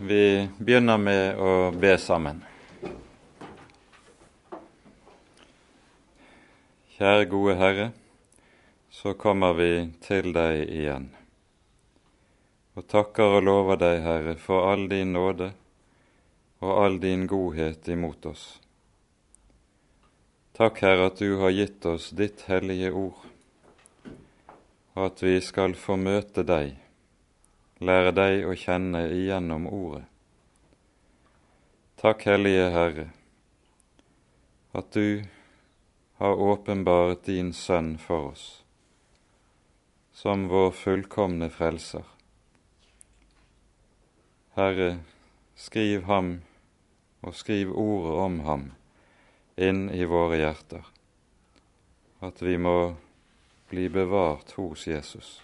vi begynner med å be sammen. Kjære gode Herre, så kommer vi til deg igjen. Og takker og lover deg, Herre, for all din nåde og all din godhet imot oss. Takk, Herre, at du har gitt oss ditt hellige ord, og at vi skal få møte deg lære deg å kjenne igjennom Ordet. Takk, Hellige Herre, at du har åpenbart din Sønn for oss, som vår fullkomne Frelser. Herre, skriv ham og skriv ordet om ham inn i våre hjerter, at vi må bli bevart hos Jesus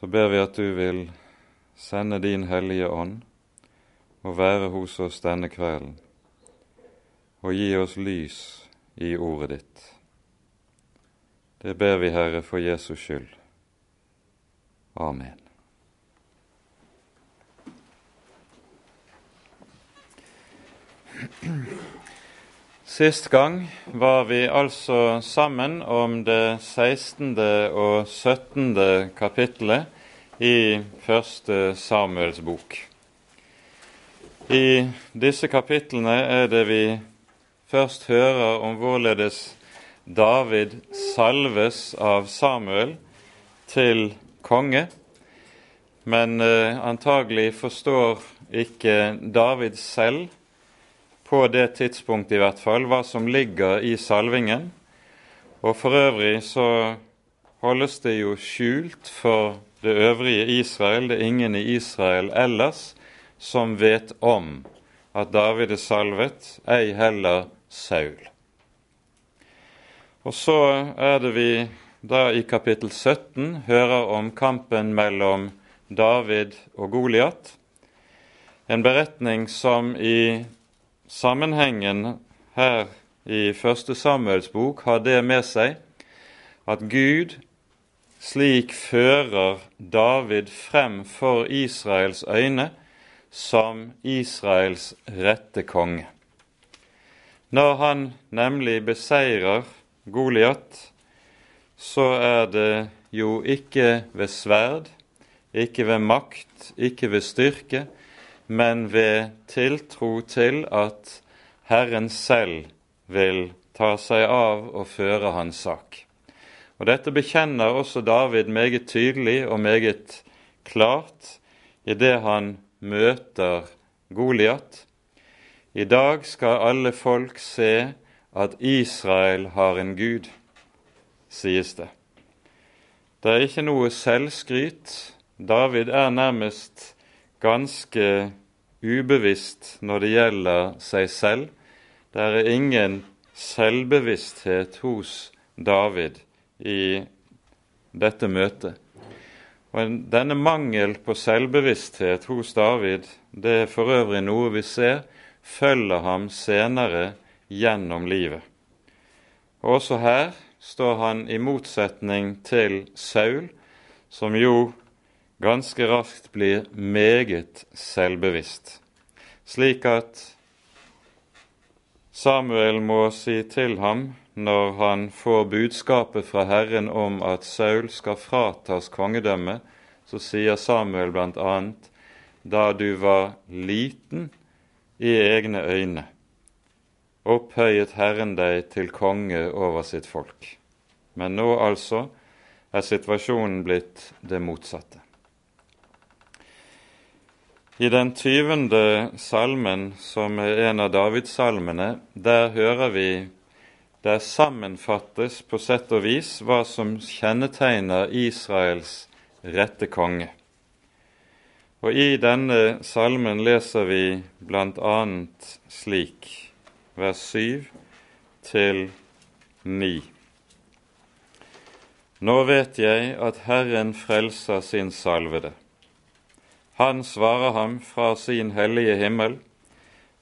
så ber vi at du vil sende din Hellige Ånd og være hos oss denne kvelden og gi oss lys i ordet ditt. Det ber vi, Herre, for Jesus skyld. Amen. Sist gang var vi altså sammen om det 16. og 17. kapittelet i første Samuels bok. I disse kapitlene er det vi først hører om hvorledes David salves av Samuel til konge, men eh, antagelig forstår ikke David selv på det tidspunktet i hvert fall, hva som ligger i salvingen. Og for øvrig så holdes det jo skjult for det øvrige Israel. Det er ingen i Israel ellers som vet om at David er salvet, ei heller Saul. Og så er det vi da i kapittel 17 hører om kampen mellom David og Goliat. En beretning som i sammenhengen her i Første Samuels bok har det med seg at Gud slik fører David frem for Israels øyne som Israels rette konge. Når han nemlig beseirer Goliat, så er det jo ikke ved sverd, ikke ved makt, ikke ved styrke, men ved tiltro til at Herren selv vil ta seg av og føre hans sak. Og Dette bekjenner også David meget tydelig og meget klart i det han møter Goliat. I dag skal alle folk se at Israel har en gud, sies det. Det er ikke noe selvskryt. David er nærmest ganske ubevisst når det gjelder seg selv. Det er ingen selvbevissthet hos David i dette møtet. Og Denne mangel på selvbevissthet hos David, det er for øvrig noe vi ser følger ham senere gjennom livet. Og Også her står han i motsetning til Saul, som jo ganske raskt blir meget selvbevisst, slik at Samuel må si til ham når han får budskapet fra Herren om at Saul skal fratas kongedømmet, så sier Samuel bl.a.: Da du var liten i egne øyne, opphøyet Herren deg til konge over sitt folk. Men nå altså er situasjonen blitt det motsatte. I den tyvende salmen, som er en av Davidssalmene, der hører vi der sammenfattes på sett og vis hva som kjennetegner Israels rette konge. Og I denne salmen leser vi bl.a. slik, vers 7 til 9. Nå vet jeg at Herren frelser sin salvede. Han svarer ham fra sin hellige himmel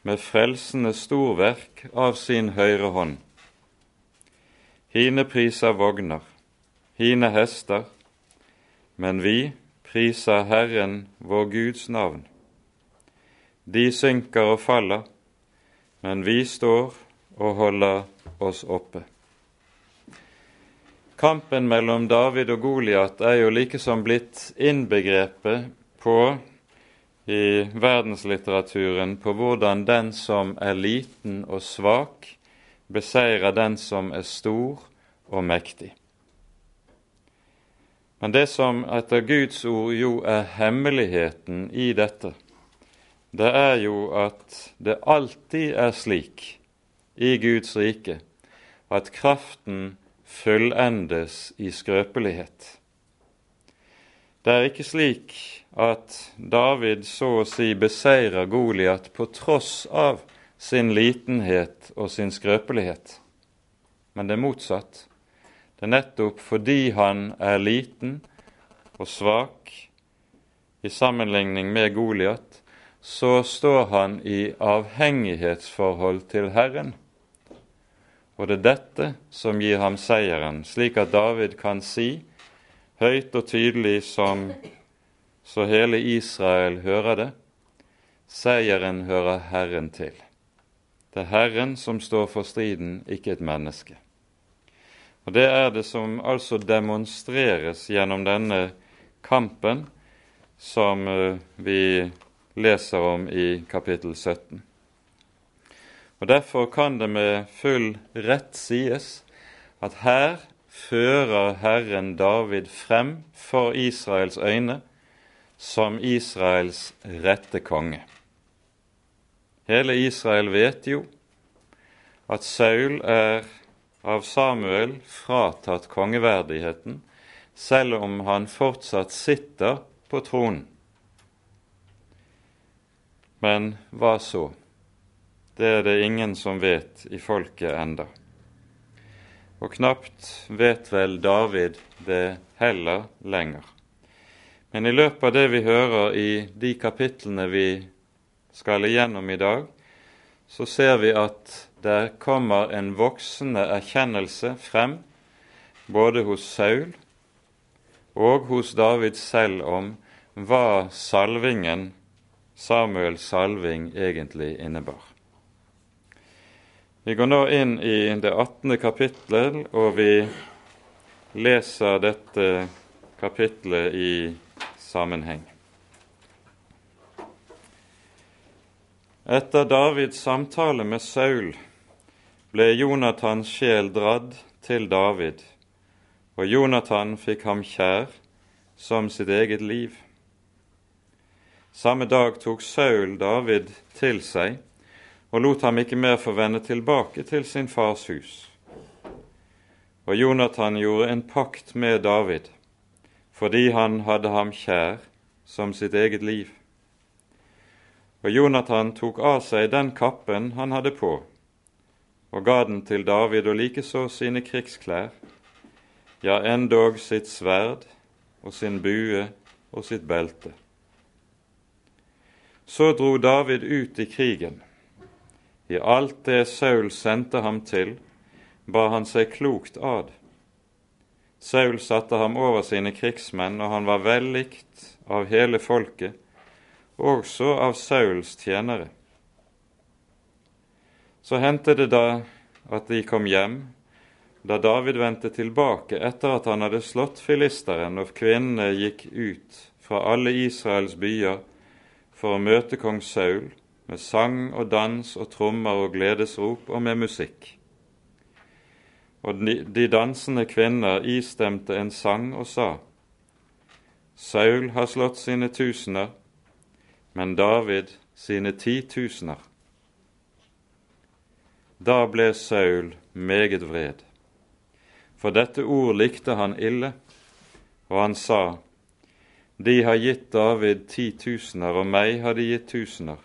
med frelsende storverk av sin høyre hånd. Hine priser vogner, hine hester, men vi priser Herren vår Guds navn. De synker og faller, men vi står og holder oss oppe. Kampen mellom David og Goliat er jo likesom blitt innbegrepet på i verdenslitteraturen på hvordan den som er liten og svak, beseirer den som er stor og mektig. Men det som etter Guds ord jo er hemmeligheten i dette, det er jo at det alltid er slik i Guds rike at kraften fullendes i skrøpelighet. Det er ikke slik at David så å si beseirer Goliat på tross av sin litenhet og sin skrøpelighet, men det er motsatt. Det er nettopp fordi han er liten og svak i sammenligning med Goliat, så står han i avhengighetsforhold til Herren. Og det er dette som gir ham seieren, slik at David kan si høyt og tydelig som så hele Israel hører det, seieren hører Herren til. Det er Herren som står for striden, ikke et menneske. Og Det er det som altså demonstreres gjennom denne kampen som eh, vi leser om i kapittel 17. Og Derfor kan det med full rett sies at her fører Herren David frem for Israels øyne som Israels rette konge. Hele Israel vet jo at Saul er av Samuel fratatt kongeverdigheten, selv om han fortsatt sitter på tronen. Men hva så? det er det ingen som vet i folket enda. Og knapt vet vel David det heller lenger. Men i løpet av det vi hører i de kapitlene vi skal igjennom i dag, så ser vi at der kommer en voksende erkjennelse frem, både hos Saul og hos David selv, om hva salvingen, Samuels salving, egentlig innebar. Vi går nå inn i det 18. kapittelet, og vi leser dette kapitlet i sammenheng. Etter Davids samtale med Saul ble Jonathans sjel dradd til David, og Jonathan fikk ham kjær som sitt eget liv. Samme dag tok Saul David til seg og lot ham ikke mer få vende tilbake til sin fars hus. Og Jonathan gjorde en pakt med David, fordi han hadde ham kjær som sitt eget liv. Og Jonathan tok av seg den kappen han hadde på, og ga den til David og likeså sine krigsklær, ja, endog sitt sverd og sin bue og sitt belte. Så dro David ut i krigen i alt det Saul sendte ham til, ba han seg klokt ad. Saul satte ham over sine krigsmenn, og han var vellikt av hele folket, også av Sauls tjenere. Så hendte det da at de kom hjem, da David vendte tilbake etter at han hadde slått filisteren, og kvinnene gikk ut fra alle Israels byer for å møte kong Saul, med sang og dans og trommer og gledesrop og med musikk. Og de dansende kvinner istemte en sang og sa:" Saul har slått sine tusener, men David sine titusener. Da ble Saul meget vred, for dette ord likte han ille, og han sa:" De har gitt David titusener, og meg har de gitt tusener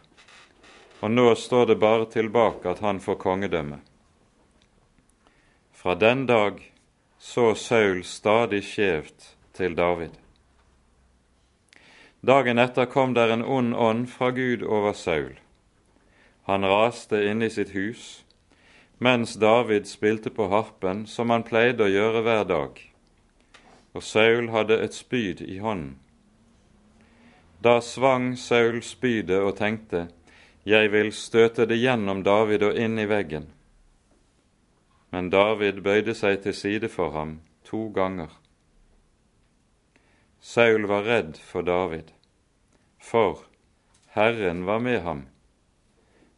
og nå står det bare tilbake at han får kongedømme. Fra den dag så Saul stadig skjevt til David. Dagen etter kom der en ond ånd fra Gud over Saul. Han raste inne i sitt hus mens David spilte på harpen, som han pleide å gjøre hver dag, og Saul hadde et spyd i hånden. Da svang Saul spydet og tenkte, jeg vil støte det gjennom David og inn i veggen. Men David bøyde seg til side for ham to ganger. Saul var redd for David, for Herren var med ham,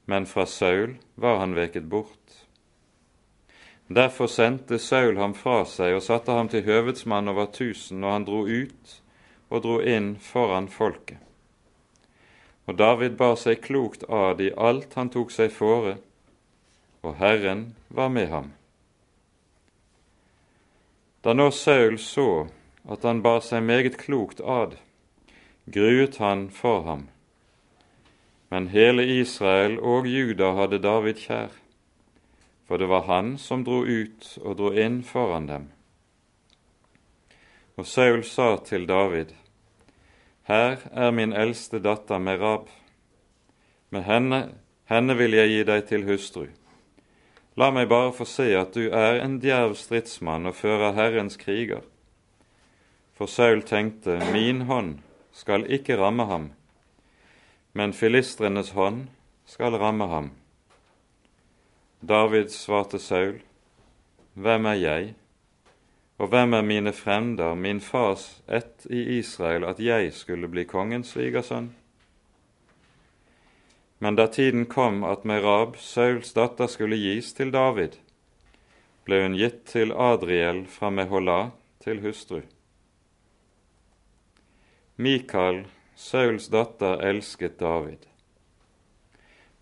men fra Saul var han veket bort. Derfor sendte Saul ham fra seg og satte ham til høvedsmann over tusen, og han dro ut og dro inn foran folket. Og David bar seg klokt ad i alt han tok seg fore, og Herren var med ham. Da nå Saul så at han bar seg meget klokt ad, gruet han for ham. Men hele Israel og Juda hadde David kjær, for det var han som dro ut og dro inn foran dem. Og Saul sa til David, Her er min eldste datter Merab. Med henne, henne vil jeg gi deg til hustru. La meg bare få se at du er en djerv stridsmann og fører Herrens kriger. For Saul tenkte, min hånd skal ikke ramme ham, men filistrenes hånd skal ramme ham. David svarte Saul, Hvem er jeg, og hvem er mine frender, min fars ett i Israel, at jeg skulle bli kongens svigersønn? Men da tiden kom at Merab, Sauls datter, skulle gis til David, ble hun gitt til Adriel fra Mehola til hustru. Mikael, Sauls datter, elsket David.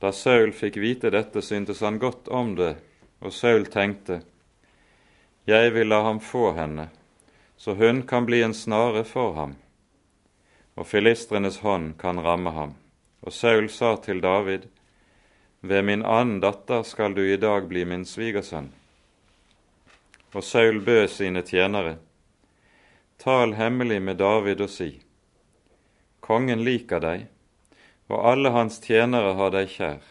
Da Saul fikk vite dette, syntes han godt om det, og Saul tenkte:" Jeg vil la ham få henne, så hun kan bli en snare for ham, og filistrenes hånd kan ramme ham. Og Saul sa til David, Ved min annen datter skal du i dag bli min svigersønn. Og Saul bød sine tjenere, Tal hemmelig med David og si, Kongen liker deg, og alle hans tjenere har deg kjær.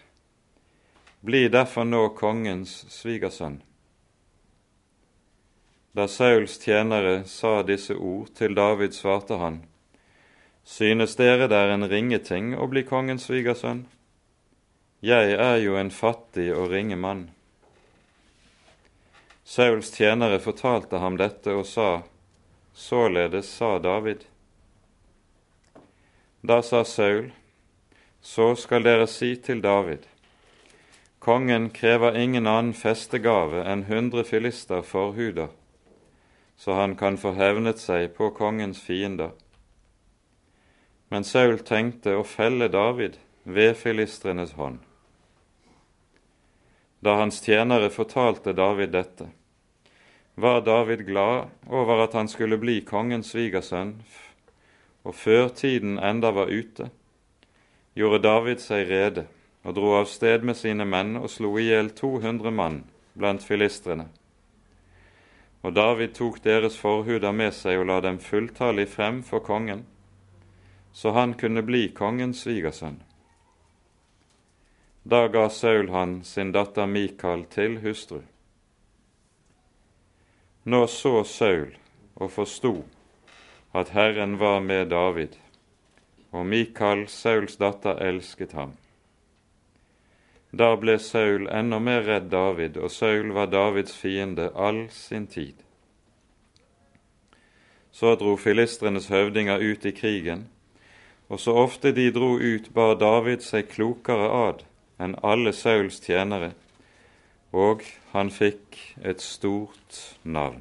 Bli derfor nå kongens svigersønn. Da Sauls tjenere sa disse ord til David, svarte han, Synes dere det er en ringeting å bli kongens svigersønn? Jeg er jo en fattig og ringe mann. Sauls tjenere fortalte ham dette og sa, Således sa David. Da sa Saul, Så skal dere si til David, Kongen krever ingen annen festegave enn hundre filister forhuder så han kan få hevnet seg på kongens fiender. Men Saul tenkte å felle David ved filistrenes hånd. Da hans tjenere fortalte David dette, var David glad over at han skulle bli kongens svigersønn, og før tiden enda var ute, gjorde David seg rede og dro av sted med sine menn og slo i hjel 200 mann blant filistrene. Og David tok deres forhuder med seg og la dem fulltallig frem for kongen, så han kunne bli kongens svigersønn. Da ga Saul han sin datter Mikael til hustru. Nå så Saul og forsto at Herren var med David, og Mikael, Sauls datter, elsket ham. Da ble Saul enda mer redd David, og Saul var Davids fiende all sin tid. Så dro filistrenes høvdinger ut i krigen, og så ofte de dro ut, bar David seg klokere ad enn alle Sauls tjenere, og han fikk et stort navn.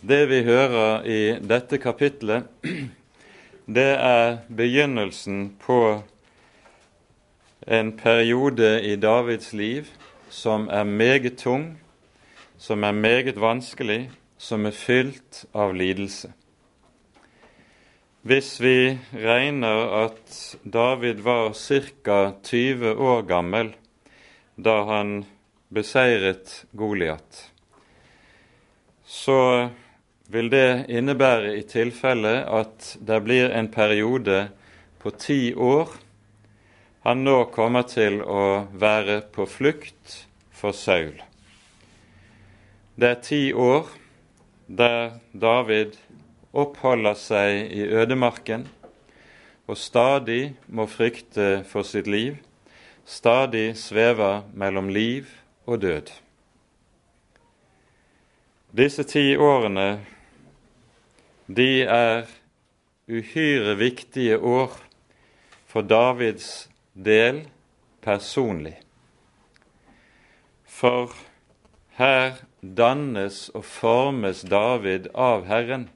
Det vi hører i dette kapitlet, det er begynnelsen på en periode i Davids liv som er meget tung, som er meget vanskelig, som er fylt av lidelse. Hvis vi regner at David var ca. 20 år gammel da han beseiret Goliat, så vil det innebære i tilfelle at det blir en periode på ti år han nå kommer til å være på flukt for Saul. Det er ti år der David oppholder seg i ødemarken og stadig må frykte for sitt liv, stadig svever mellom liv og død. Disse ti årene, de er uhyre viktige år for Davids del personlig. For her dannes og formes David av Herren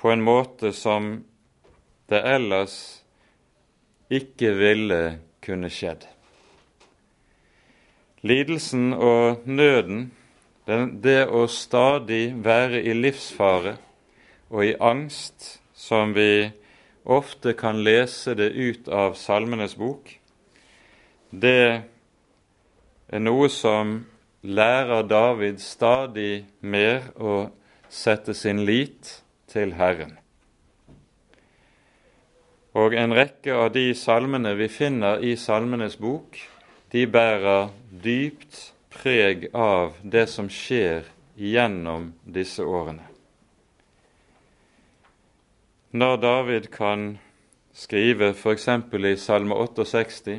på en måte som det ellers ikke ville kunne skjedd. Lidelsen og nøden, det å stadig være i livsfare og i angst, som vi ofte kan lese det ut av Salmenes bok, det er noe som lærer David stadig mer å sette sin lit til Herren. Og en rekke av de salmene vi finner i Salmenes bok, de bærer dypt preg av det som skjer gjennom disse årene. Når David kan skrive f.eks. i Salme 68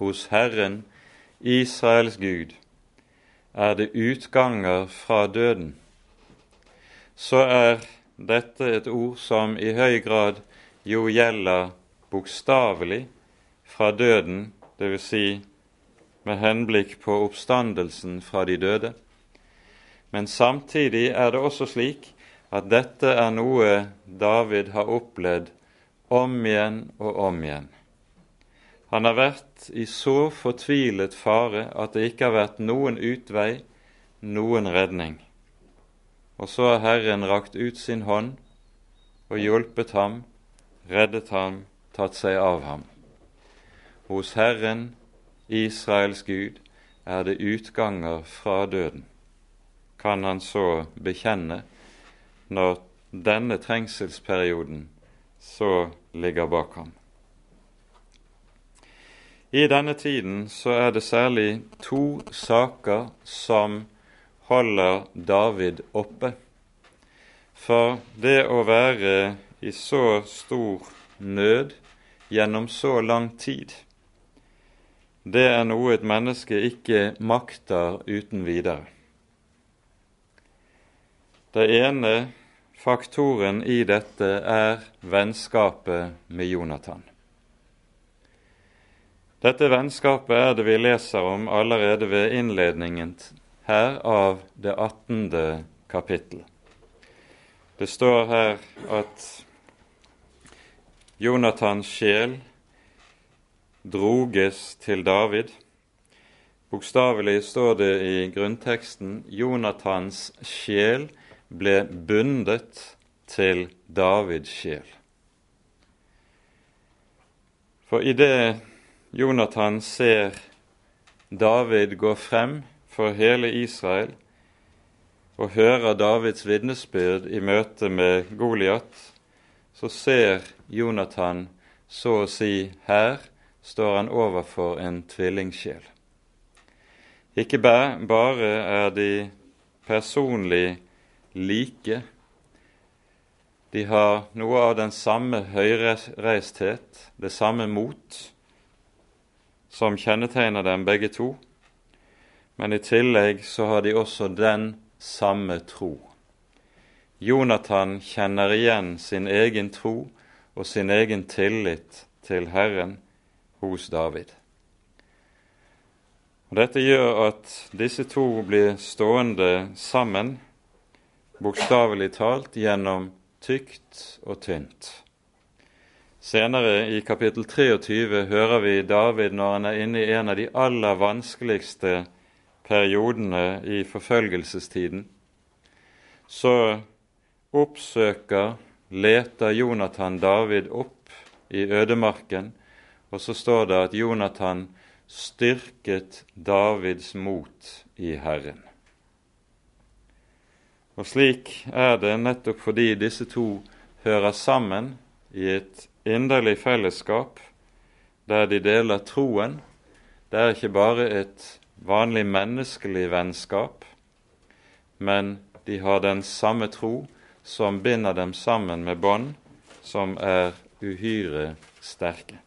Hos Herren, Israels Gud, er det utganger fra døden, så er dette et ord som i høy grad jo gjelder bokstavelig fra døden, dvs. Si med henblikk på oppstandelsen fra de døde. Men samtidig er det også slik at dette er noe David har opplevd om igjen og om igjen. Han har vært i så fortvilet fare at det ikke har vært noen utvei, noen redning. Og så har Herren rakt ut sin hånd og hjulpet ham reddet ham, tatt seg av ham. Hos Herren, Israels Gud, er det utganger fra døden, kan han så bekjenne når denne trengselsperioden så ligger bak ham. I denne tiden så er det særlig to saker som holder David oppe. For det å være i så stor nød gjennom så lang tid, det er noe et menneske ikke makter uten videre. Det ene faktoren i dette er vennskapet med Jonathan. Dette vennskapet er det vi leser om allerede ved innledningen her av det 18. kapittel. Det står her at Jonathans sjel droges til David. Bokstavelig står det i grunnteksten Jonathans sjel ble bundet til Davids sjel. For idet Jonathan ser David gå frem for hele Israel og hører Davids vitnesbyrd i møte med Goliat, så ser Jonathan så å si her står han overfor en tvillingsjel. Ikke bare er de personlig like, de har noe av den samme høyreisthet, det samme mot, som kjennetegner dem begge to, men i tillegg så har de også den samme tro. Jonathan kjenner igjen sin egen tro og sin egen tillit til Herren hos David. Og Dette gjør at disse to blir stående sammen, bokstavelig talt, gjennom tykt og tynt. Senere i kapittel 23 hører vi David når han er inne i en av de aller vanskeligste periodene i forfølgelsestiden. Så oppsøker, leter Jonathan David opp i ødemarken, og så står det at Jonathan styrket Davids mot i Herren. Og slik er det nettopp fordi disse to hører sammen i et inderlig fellesskap der de deler troen. Det er ikke bare et vanlig menneskelig vennskap, men de har den samme tro som binder dem sammen med bånd som er uhyre sterke.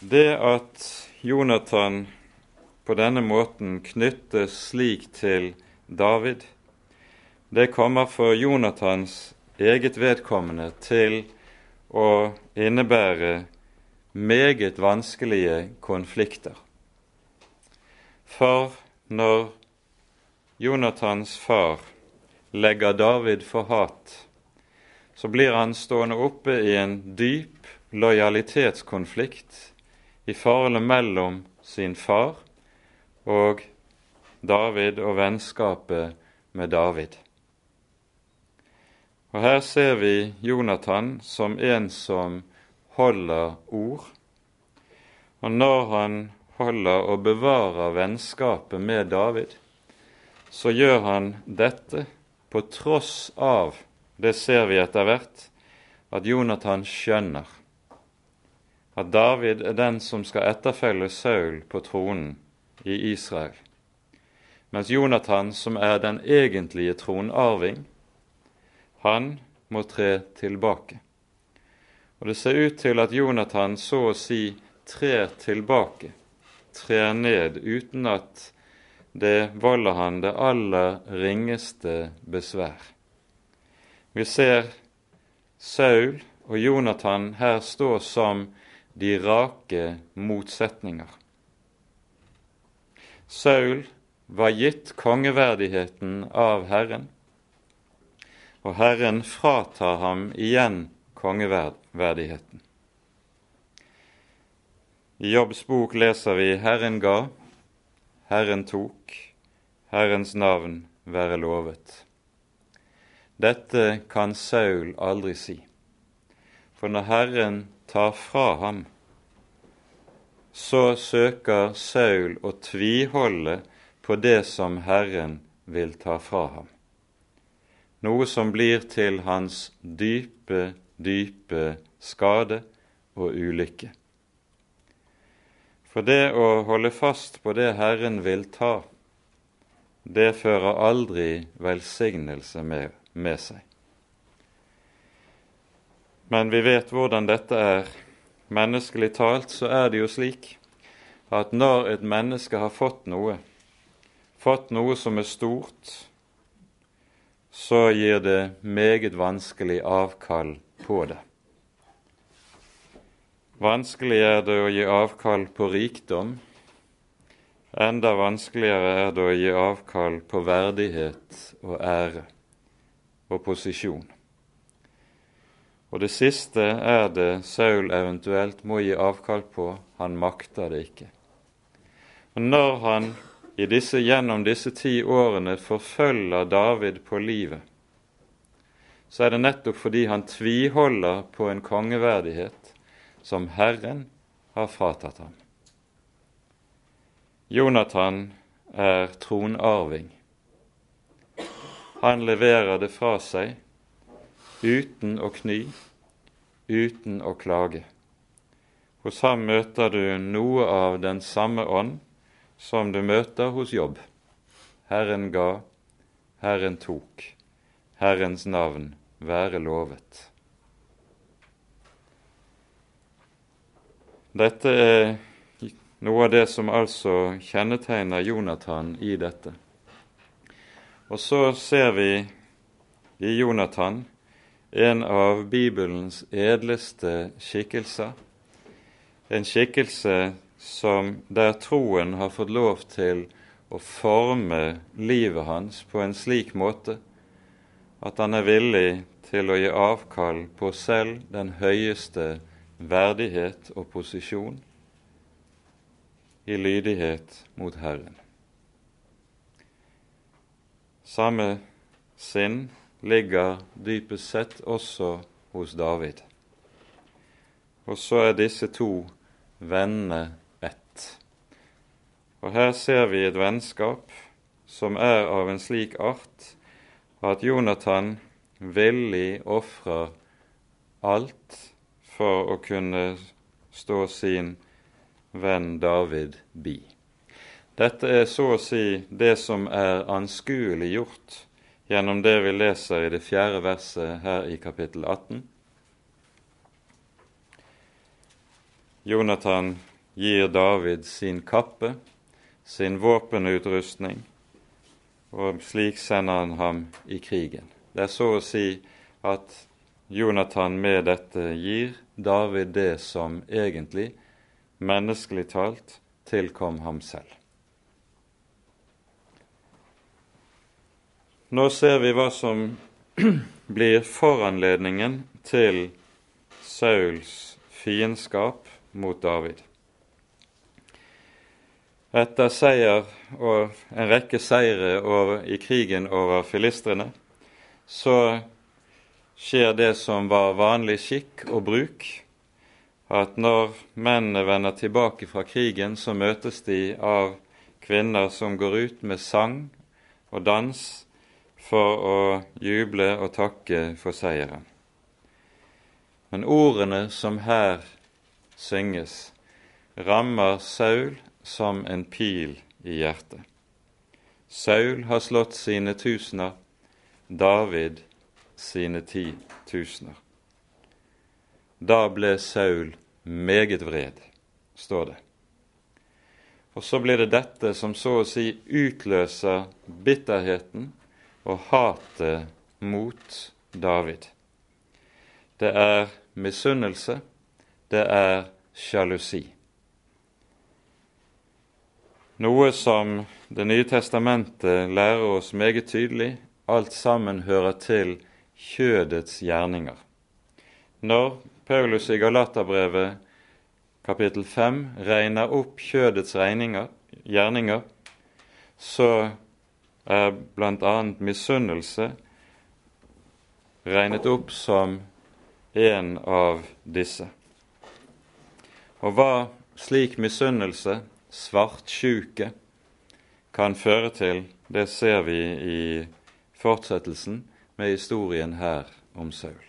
Det at Jonathan på denne måten knyttes slik til David, det kommer for Jonathans eget vedkommende til å innebære meget vanskelige konflikter. For når Jonathans far legger David for hat, så blir han stående oppe i en dyp lojalitetskonflikt i forholdet mellom sin far og David og vennskapet med David. Og Her ser vi Jonathan som en som holder ord. Og når han holder og bevarer vennskapet med David, så gjør han dette på tross av, det ser vi etter hvert, at Jonathan skjønner at David er den som skal etterfølge Saul på tronen i Israel, mens Jonathan, som er den egentlige tronarving, han må tre tilbake. Og det ser ut til at Jonathan så å si trer tilbake, trer ned, uten at det volder han det aller ringeste besvær. Vi ser Saul og Jonathan her stå som de rake motsetninger. Saul var gitt kongeverdigheten av Herren, og Herren fratar ham igjen kongeverdigheten. I Jobbs bok leser vi 'Herren ga, Herren tok, Herrens navn være lovet. Dette kan Saul aldri si, for når Herren tar fra ham, så søker Saul å tviholde på det som Herren vil ta fra ham, noe som blir til hans dype, dype skade og ulykke. For det å holde fast på det Herren vil ta, det fører aldri velsignelse med, med seg. Men vi vet hvordan dette er. Menneskelig talt så er det jo slik at når et menneske har fått noe, fått noe som er stort, så gir det meget vanskelig avkall på det. Vanskelig er det å gi avkall på rikdom. Enda vanskeligere er det å gi avkall på verdighet og ære og posisjon. Og det siste er det Saul eventuelt må gi avkall på. Han makter det ikke. Og når han disse, gjennom disse ti årene forfølger David på livet, så er det nettopp fordi han tviholder på en kongeverdighet som Herren har fratatt ham. Jonathan er tronarving. Han leverer det fra seg uten å kny, uten å klage. Hos ham møter du noe av den samme ånd som du møter hos jobb. Herren ga, Herren tok, Herrens navn være lovet. Dette er noe av det som altså kjennetegner Jonathan i dette. Og så ser vi i Jonathan en av Bibelens edleste skikkelser. En skikkelse som der troen har fått lov til å forme livet hans på en slik måte at han er villig til å gi avkall på selv den høyeste verdighet og posisjon i lydighet mot Herren. Samme sinn ligger dypest sett også hos David. Og så er disse to vennene. Og her ser vi et vennskap som er av en slik art at Jonathan villig ofrer alt for å kunne stå sin venn David bi. Dette er så å si det som er anskuelig gjort gjennom det vi leser i det fjerde verset her i kapittel 18. Jonathan gir David sin kappe, sin våpenutrustning, og slik sender han ham i krigen. Det er så å si at Jonathan med dette gir David det som egentlig, menneskelig talt, tilkom ham selv. Nå ser vi hva som blir foranledningen til Sauls fiendskap mot David. Etter seier og en rekke seire over, i krigen over filistrene, så skjer det som var vanlig skikk og bruk, at når mennene vender tilbake fra krigen, så møtes de av kvinner som går ut med sang og dans for å juble og takke for seieren. Men ordene som her synges, rammer Saul som en pil i hjertet. Saul har slått sine tusener, David sine ti tusener. Da ble Saul meget vred, står det. Og så blir det dette som så å si utløser bitterheten og hatet mot David. Det er misunnelse, det er sjalusi. Noe som Det nye testamentet lærer oss meget tydelig, alt sammen hører til kjødets gjerninger. Når Paulus i Galaterbrevet kapittel 5 regner opp kjødets regninger, gjerninger, så er bl.a. misunnelse regnet opp som en av disse. Og hva slik misunnelse, svartsjuke, kan føre til, det ser vi i fortsettelsen med historien her om Saul.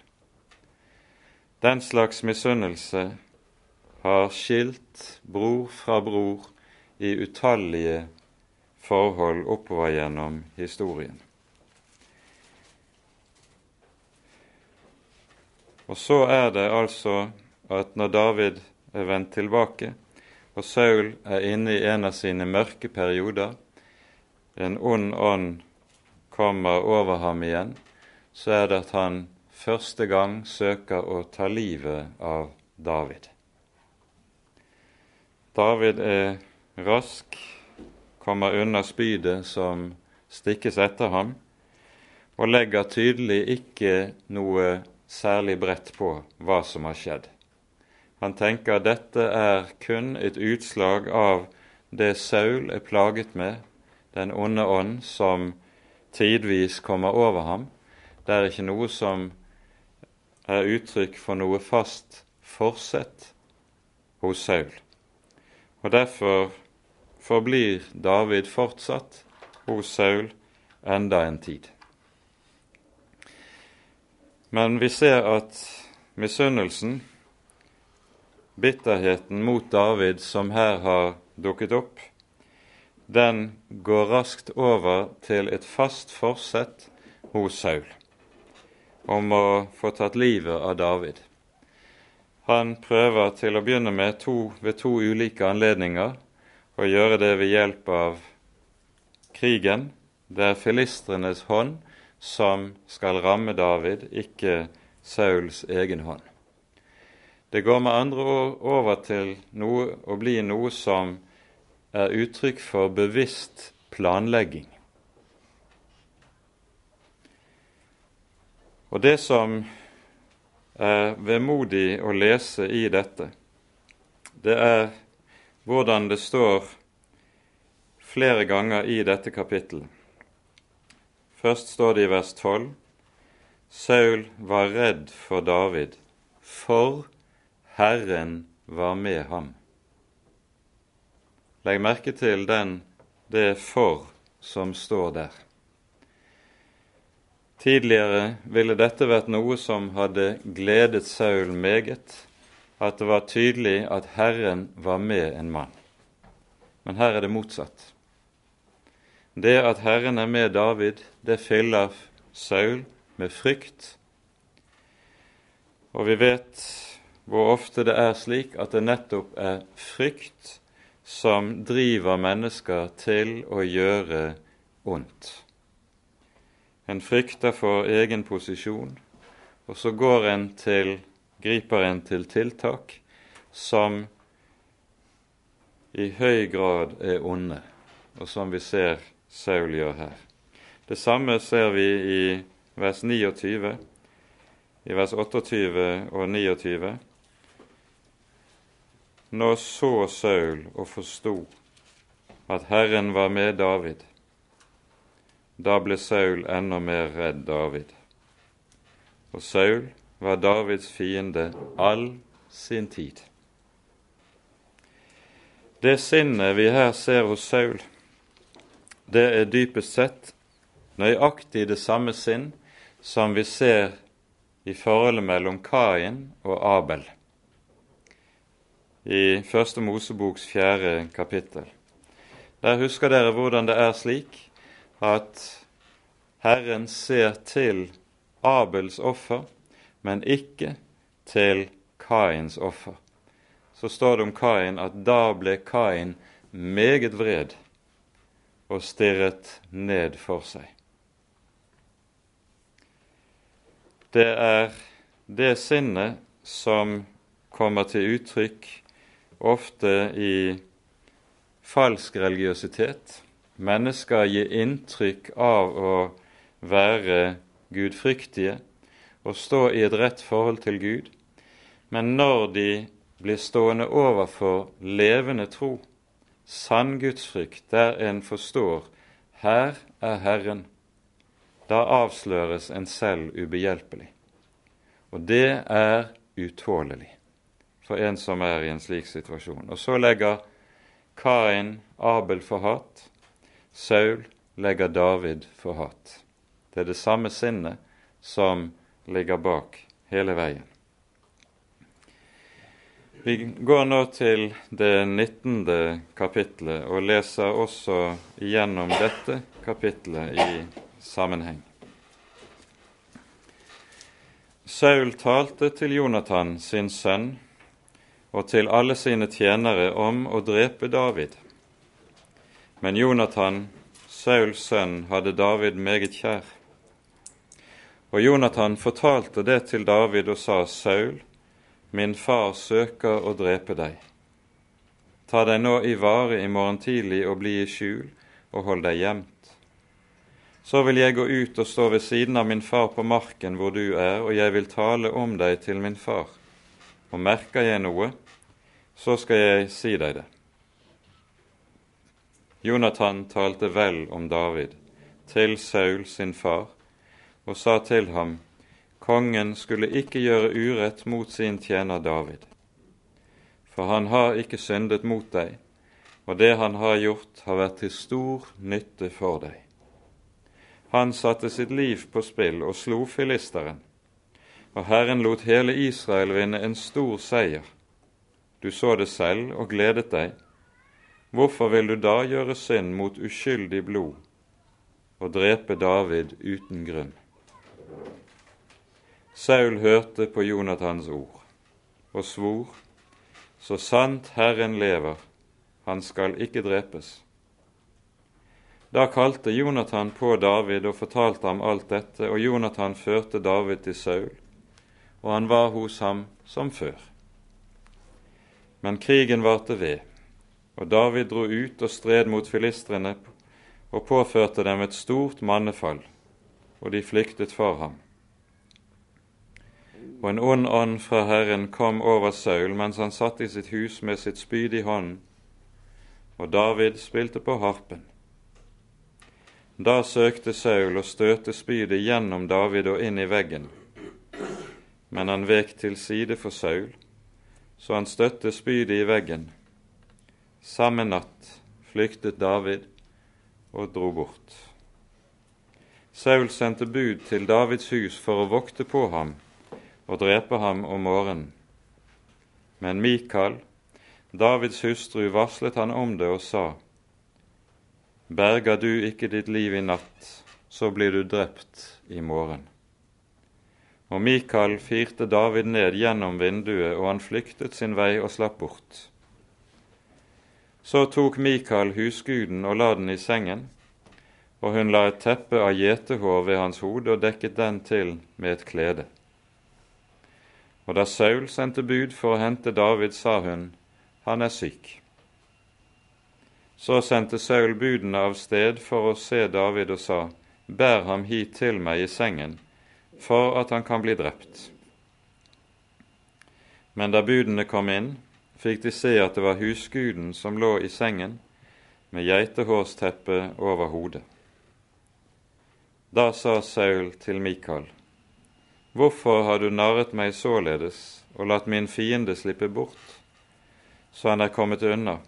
Den slags misunnelse har skilt bror fra bror i utallige forhold oppover gjennom historien. Og så er det altså at når David er vendt tilbake, og Saul er inne i en av sine mørke perioder, en ond ånd kommer over ham igjen, så er det at han første gang søker å ta livet av David. David er rask, kommer unna spydet som stikkes etter ham, og legger tydelig ikke noe særlig bredt på hva som har skjedd. Han tenker at dette er kun et utslag av det Saul er plaget med, den onde ånd som tidvis kommer over ham. Det er ikke noe som er uttrykk for noe fast forsett hos Saul. Og Derfor forblir David fortsatt hos Saul enda en tid. Men vi ser at misunnelsen bitterheten mot David som her har dukket opp, den går raskt over til et fast forsett hos Saul om å få tatt livet av David. Han prøver til å begynne med to, ved to ulike anledninger å gjøre det ved hjelp av krigen. Det er filistrenes hånd som skal ramme David, ikke Sauls egen hånd. Det går med andre ord over til noe, å bli noe som er uttrykk for bevisst planlegging. Og det som er vemodig å lese i dette, det er hvordan det står flere ganger i dette kapittelet. Først står det i vers 12.: Saul var redd for David, for Herren var med ham. Legg merke til den, det 'for' som står der. Tidligere ville dette vært noe som hadde gledet Saul meget, at det var tydelig at Herren var med en mann. Men her er det motsatt. det at Herren er med David, det fyller Saul med frykt. Og vi vet hvor ofte det er slik at det nettopp er frykt som driver mennesker til å gjøre ondt. En frykter for egen posisjon, og så går en til, griper en til tiltak som i høy grad er onde, og som vi ser Saul gjør her. Det samme ser vi i vers 29, i vers 28 og 29. Nå så Saul og forsto at Herren var med David. Da ble Saul enda mer redd David. Og Saul var Davids fiende all sin tid. Det sinnet vi her ser hos Saul, det er dypest sett nøyaktig det samme sinn som vi ser i forholdet mellom Kain og Abel i Første Moseboks fjerde kapittel. Der husker dere hvordan det er slik at Herren ser til Abels offer, men ikke til Kains offer. Så står det om Kain at da ble Kain meget vred og stirret ned for seg. Det er det sinnet som kommer til uttrykk ofte i falsk religiøsitet. Mennesker gir inntrykk av å være gudfryktige og stå i et rett forhold til Gud, men når de blir stående overfor levende tro, sann gudsfrykt, der en forstår her er Herren, da avsløres en selv ubehjelpelig. Og det er utålelig for en som er i en slik situasjon. Og så legger Kain Abel for hat, Saul legger David for hat. Det er det samme sinnet som ligger bak hele veien. Vi går nå til det 19. kapitlet og leser også igjennom dette kapitlet i sammenheng. Saul talte til Jonathan, sin sønn, og til alle sine tjenere om å drepe David. Men Jonathan, Sauls sønn, hadde David meget kjær. Og Jonathan fortalte det til David og sa, Saul, Min far søker å drepe deg. Ta deg nå i vare i morgen tidlig og bli i skjul, og hold deg gjemt. Så vil jeg gå ut og stå ved siden av min far på marken hvor du er, og jeg vil tale om deg til min far. Og merker jeg noe, så skal jeg si deg det. Jonathan talte vel om David til Saul sin far, og sa til ham, Kongen skulle ikke gjøre urett mot sin tjener David, for han har ikke syndet mot deg, og det han har gjort, har vært til stor nytte for deg. Han satte sitt liv på spill og slo filisteren, og Herren lot hele Israel vinne en stor seier. Du så det selv og gledet deg. Hvorfor vil du da gjøre synd mot uskyldig blod og drepe David uten grunn? Saul hørte på Jonathans ord og svor, så sant Herren lever, han skal ikke drepes. Da kalte Jonathan på David og fortalte ham alt dette, og Jonathan førte David til Saul, og han var hos ham som før. Men krigen varte ved, og David dro ut og stred mot filistrene og påførte dem et stort mannefall, og de flyktet for ham og en ond ånd fra Herren kom over Saul mens han satt i sitt hus med sitt spyd i hånden, og David spilte på harpen. Da søkte Saul å støte spydet gjennom David og inn i veggen, men han vek til side for Saul, så han støtte spydet i veggen. Samme natt flyktet David og dro bort. Saul sendte bud til Davids hus for å vokte på ham og drepe ham om morgenen. Men Mikael, Davids hustru, varslet han om det og sa:" berger du ikke ditt liv i natt, så blir du drept i morgen. Og Mikael firte David ned gjennom vinduet, og han flyktet sin vei og slapp bort. Så tok Mikael husguden og la den i sengen, og hun la et teppe av gjetehår ved hans hode og dekket den til med et klede. Og da Saul sendte bud for å hente David, sa hun, han er syk. Så sendte Saul budene av sted for å se David og sa, Bær ham hit til meg i sengen, for at han kan bli drept. Men da budene kom inn, fikk de se at det var husguden som lå i sengen med geitehårsteppe over hodet. Da sa Saul til Mikael, Hvorfor har du narret meg således og latt min fiende slippe bort, så han er kommet unna?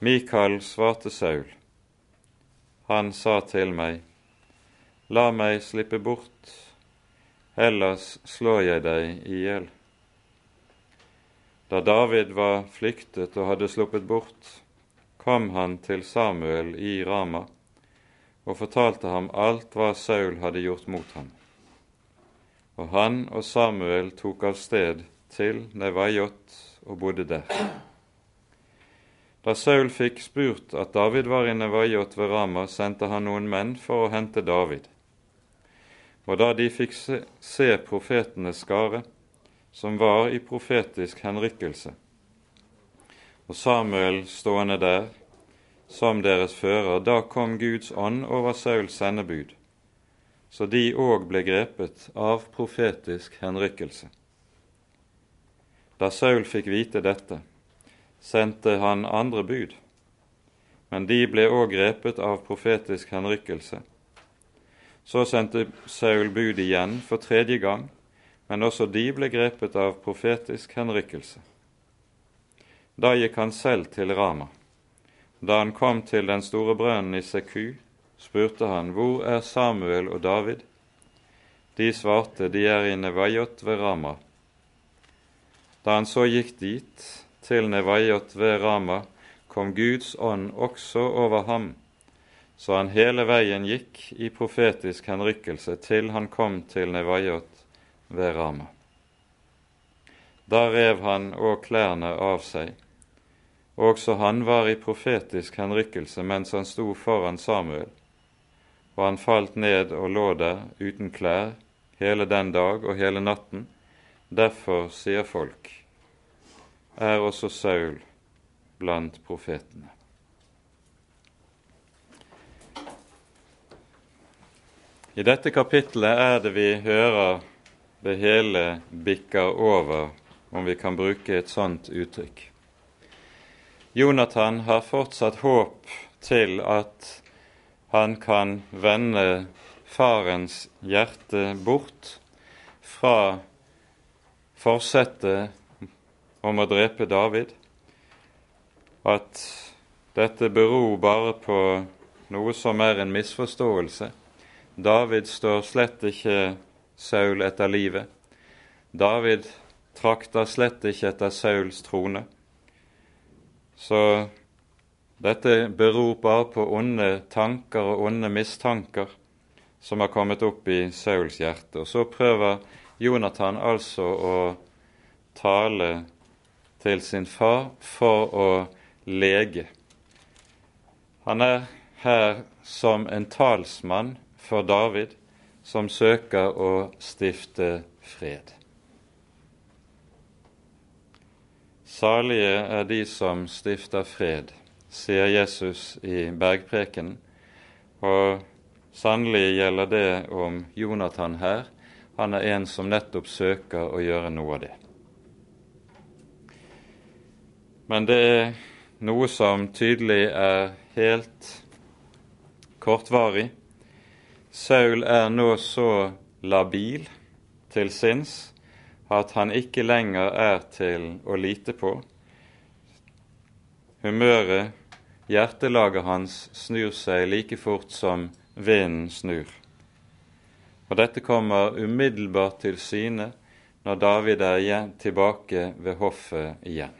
Mikael svarte Saul. Han sa til meg, La meg slippe bort, ellers slår jeg deg i hjel. Da David var flyktet og hadde sluppet bort, kom han til Samuel i Rama og fortalte ham alt hva Saul hadde gjort mot ham. Og han og Samuel tok av sted til Nevajot og bodde der. Da Saul fikk spurt at David var i Nevajot ved Rama, sendte han noen menn for å hente David. Og da de fikk se, se profetenes skare, som var i profetisk henrykkelse, og Samuel stående der som deres fører, da kom Guds ånd over Sauls sendebud, så de òg ble grepet av profetisk henrykkelse. Da Saul fikk vite dette, sendte han andre bud, men de ble òg grepet av profetisk henrykkelse. Så sendte Saul bud igjen for tredje gang, men også de ble grepet av profetisk henrykkelse. Da gikk han selv til Rama. Da han kom til den store brønnen i Seku, spurte han, Hvor er Samuel og David? De svarte, De er i Nevajot ved Rama. Da han så gikk dit, til Nevajot ved Rama, kom Guds ånd også over ham, så han hele veien gikk i profetisk henrykkelse til han kom til Nevajot ved Rama. Da rev han òg klærne av seg. Også han var i profetisk henrykkelse mens han sto foran Samuel, og han falt ned og lå der uten klær hele den dag og hele natten. Derfor sier folk:" er også Saul blant profetene. I dette kapittelet er det vi hører det hele bikker over, om vi kan bruke et sånt uttrykk. Jonathan har fortsatt håp til at han kan vende farens hjerte bort fra forsettet om å drepe David, at dette beror bare på noe som er en misforståelse. David står slett ikke Saul etter livet. David trakter slett ikke etter Sauls trone. Så dette beror bare på onde tanker og onde mistanker som har kommet opp i Sauls hjerte. Og så prøver Jonathan altså å tale til sin far for å lege. Han er her som en talsmann for David, som søker å stifte fred. Salige er de som stifter fred, sier Jesus i bergprekenen. Og sannelig gjelder det om Jonathan her. Han er en som nettopp søker å gjøre noe av det. Men det er noe som tydelig er helt kortvarig. Saul er nå så labil til sinns at han ikke lenger er til å lite på. Humøret, hjertelaget hans, snur seg like fort som vinden snur. Og dette kommer umiddelbart til syne når David er tilbake ved hoffet igjen.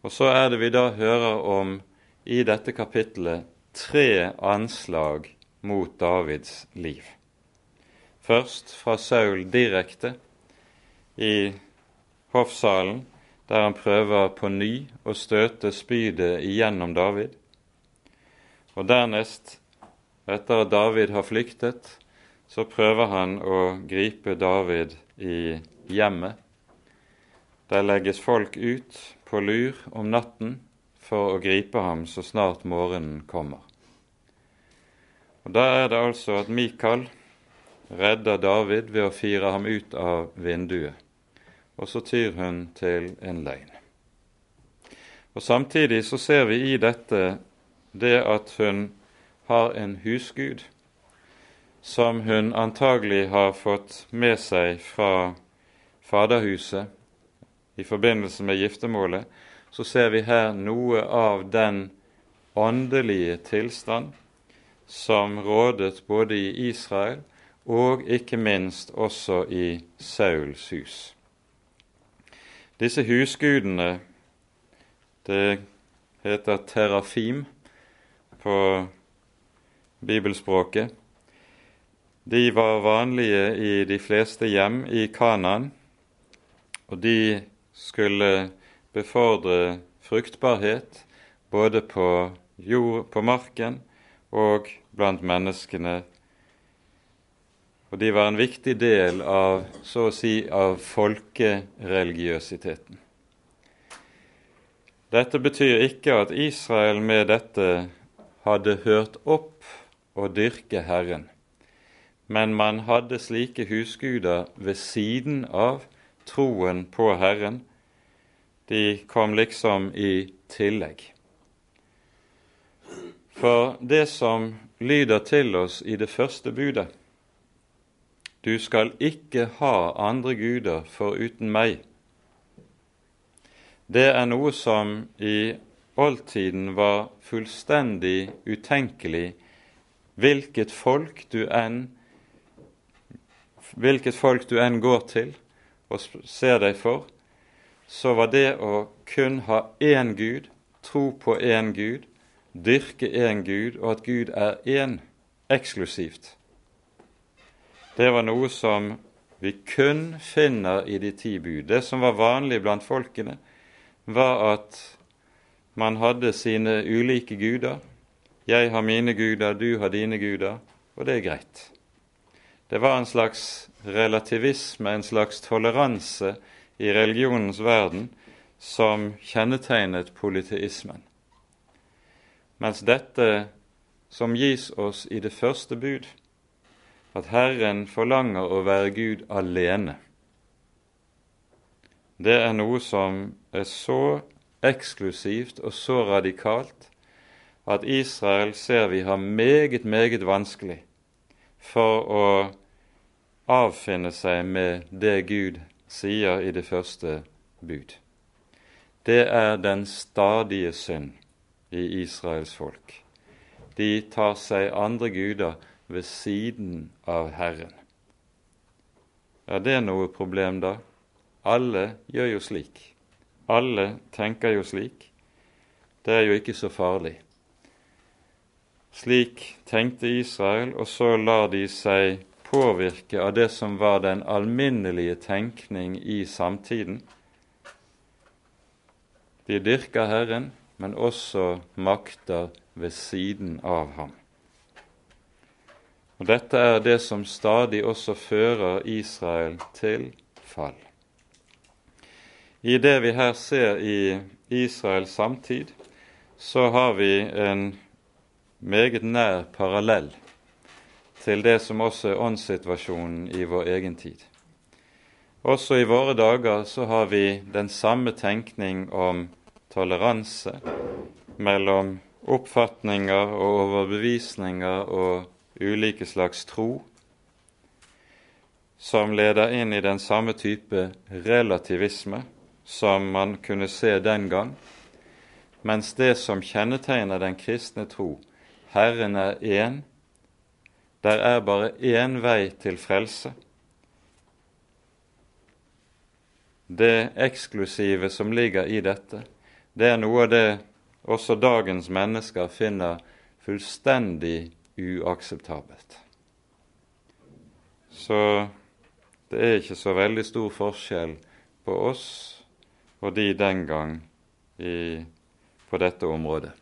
Og så er det vi da hører om i dette kapittelet tre anslag mot Davids liv. Først fra Saul direkte i hoffsalen, der han prøver på ny å støte spydet igjennom David. Og dernest, etter at David har flyktet, så prøver han å gripe David i hjemmet. Der legges folk ut på lur om natten for å gripe ham så snart morgenen kommer. Og Da er det altså at Mikael redder David ved å fire ham ut av vinduet, og så tyr hun til en løgn. Og Samtidig så ser vi i dette det at hun har en husgud som hun antagelig har fått med seg fra faderhuset. I forbindelse med giftermålet, så ser vi her noe av den åndelige tilstand som rådet både i Israel og ikke minst også i Sauls hus. Disse husgudene, det heter terafim på bibelspråket, de var vanlige i de fleste hjem i Kanan, og de skulle befordre fruktbarhet både på, jord, på marken og blant menneskene. Og de var en viktig del av, så å si, av folkereligiøsiteten. Dette betyr ikke at Israel med dette hadde hørt opp å dyrke Herren, men man hadde slike husguder ved siden av troen på Herren. De kom liksom i tillegg. For det som lyder til oss i det første budet Du skal ikke ha andre guder foruten meg. Det er noe som i oldtiden var fullstendig utenkelig hvilket folk du enn hvilket folk du enn går til og ser deg for, så var det å kun ha én Gud, tro på én Gud, dyrke én Gud, og at Gud er én, eksklusivt. Det var noe som vi kun finner i de ti bud. Det som var vanlig blant folkene, var at man hadde sine ulike guder. Jeg har mine guder, du har dine guder, og det er greit. Det var en slags relativisme, en slags toleranse i religionens verden som kjennetegnet polyteismen. Mens dette som gis oss i det første bud, at Herren forlanger å være Gud alene, det er noe som er så eksklusivt og så radikalt at Israel ser vi har meget, meget vanskelig for å avfinne seg med det Gud sier i det første bud. Det er den stadige synd i Israels folk. De tar seg andre guder ved siden av Herren. Er det noe problem, da? Alle gjør jo slik. Alle tenker jo slik. Det er jo ikke så farlig. Slik tenkte Israel, og så lar de seg påvirke av det som var den alminnelige tenkning i samtiden. De dyrker Herren, men også makter ved siden av ham. Og Dette er det som stadig også fører Israel til fall. I det vi her ser i Israels samtid, så har vi en meget nær parallell til det som også er åndssituasjonen i vår egen tid. Også i våre dager så har vi den samme tenkning om toleranse mellom oppfatninger og overbevisninger og ulike slags tro, som leder inn i den samme type relativisme som man kunne se den gang, mens det som kjennetegner den kristne tro, Herren er én, der er bare én vei til frelse. Det eksklusive som ligger i dette, det er noe av det også dagens mennesker finner fullstendig uakseptabelt. Så det er ikke så veldig stor forskjell på oss og de den gang i, på dette området.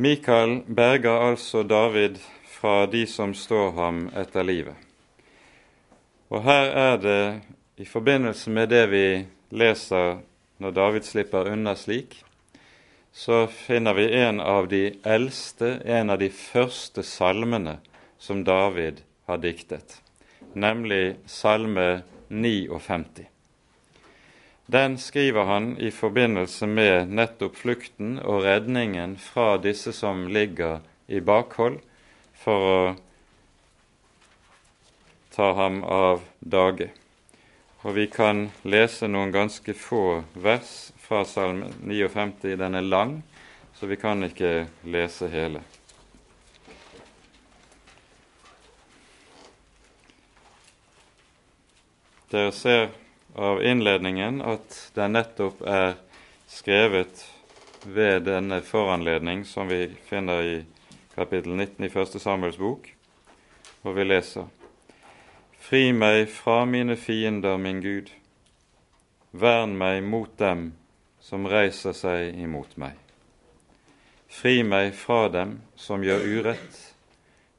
Mikael berger altså David fra de som står ham etter livet. Og her er det i forbindelse med det vi leser når David slipper unna slik, så finner vi en av de eldste, en av de første salmene som David har diktet, nemlig salme 59. Den skriver han i forbindelse med nettopp flukten og redningen fra disse som ligger i bakhold, for å ta ham av dage. Og vi kan lese noen ganske få vers fra Salme 59. Den er lang, så vi kan ikke lese hele. Dere ser av innledningen at den nettopp er skrevet ved denne foranledning som vi finner i kapittel 19 i Første Samuels bok, og vi leser Fri meg fra mine fiender, min Gud. Vern meg mot dem som reiser seg imot meg. Fri meg fra dem som gjør urett.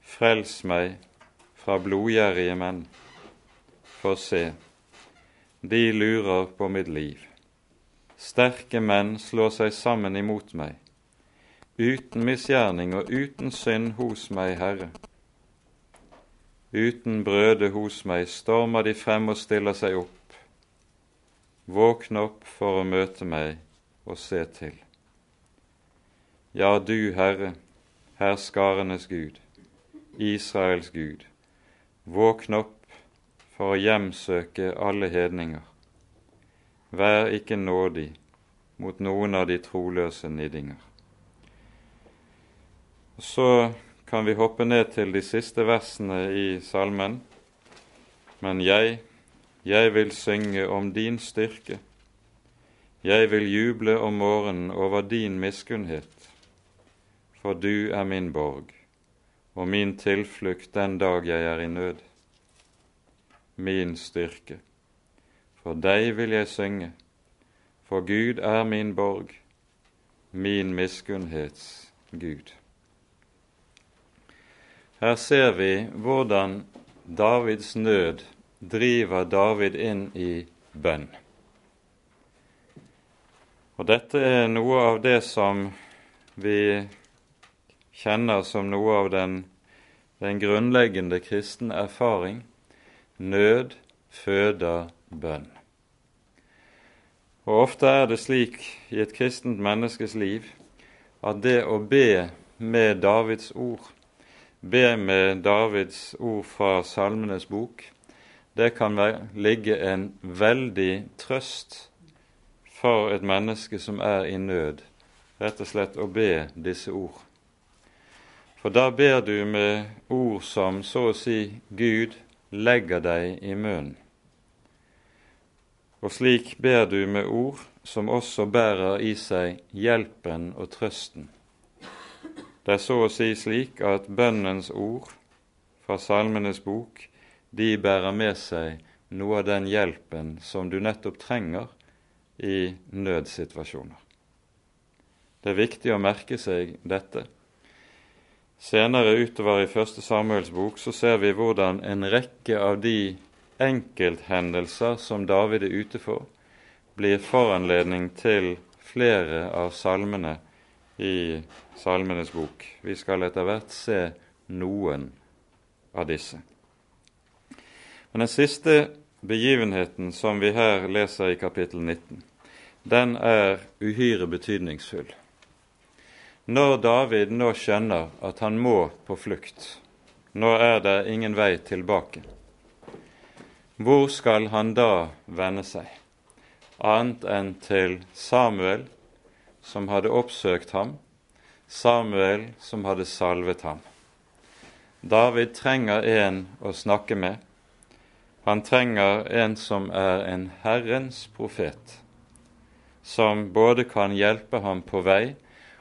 Frels meg fra blodgjerrige menn. For se, de lurer på mitt liv. Sterke menn slår seg sammen imot meg. Uten misgjerning og uten synd hos meg, Herre. Uten brøde hos meg stormer de frem og stiller seg opp. Våkn opp for å møte meg og se til. Ja, du, Herre, herskarenes Gud, Israels Gud, våkn opp for å hjemsøke alle hedninger. Vær ikke nådig mot noen av de troløse niddinger. Så kan vi hoppe ned til de siste versene i salmen. Men jeg, jeg vil synge om din styrke. Jeg vil juble om morgenen over din miskunnhet, for du er min borg og min tilflukt den dag jeg er i nød. Min styrke. For deg vil jeg synge, for Gud er min borg, min miskunnhets Gud. Her ser vi hvordan Davids nød driver David inn i bønn. Og dette er noe av det som vi kjenner som noe av den, den grunnleggende kristen erfaring. Nød føder bønn. Og Ofte er det slik i et kristent menneskes liv at det å be med Davids ord be med Davids ord fra Salmenes bok, det kan ligge en veldig trøst for et menneske som er i nød, rett og slett å be disse ord. For da ber du med ord som så å si Gud legger deg i munnen. Og slik ber du med ord som også bærer i seg hjelpen og trøsten. Det er så å si slik at bønnens ord fra Salmenes bok de bærer med seg noe av den hjelpen som du nettopp trenger i nødsituasjoner. Det er viktig å merke seg dette. Senere utover i Første Samuels bok så ser vi hvordan en rekke av de enkelthendelser som David er ute for, blir foranledning til flere av salmene i Salmenes bok. Vi skal etter hvert se noen av disse. Men den siste begivenheten som vi her leser i kapittel 19, den er uhyre betydningsfull. Når David nå skjønner at han må på flukt, nå er det ingen vei tilbake, hvor skal han da vende seg, annet enn til Samuel, som hadde oppsøkt ham, Samuel som hadde salvet ham. David trenger en å snakke med, Han trenger en som er en Herrens profet, som både kan hjelpe ham på vei